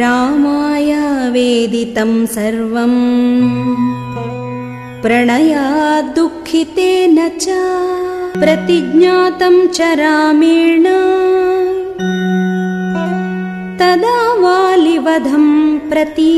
रामाय वेदितं सर्वम् प्रणया दुःखितेन च प्रतिज्ञातं च रामेण। तदा वालिवधं प्रती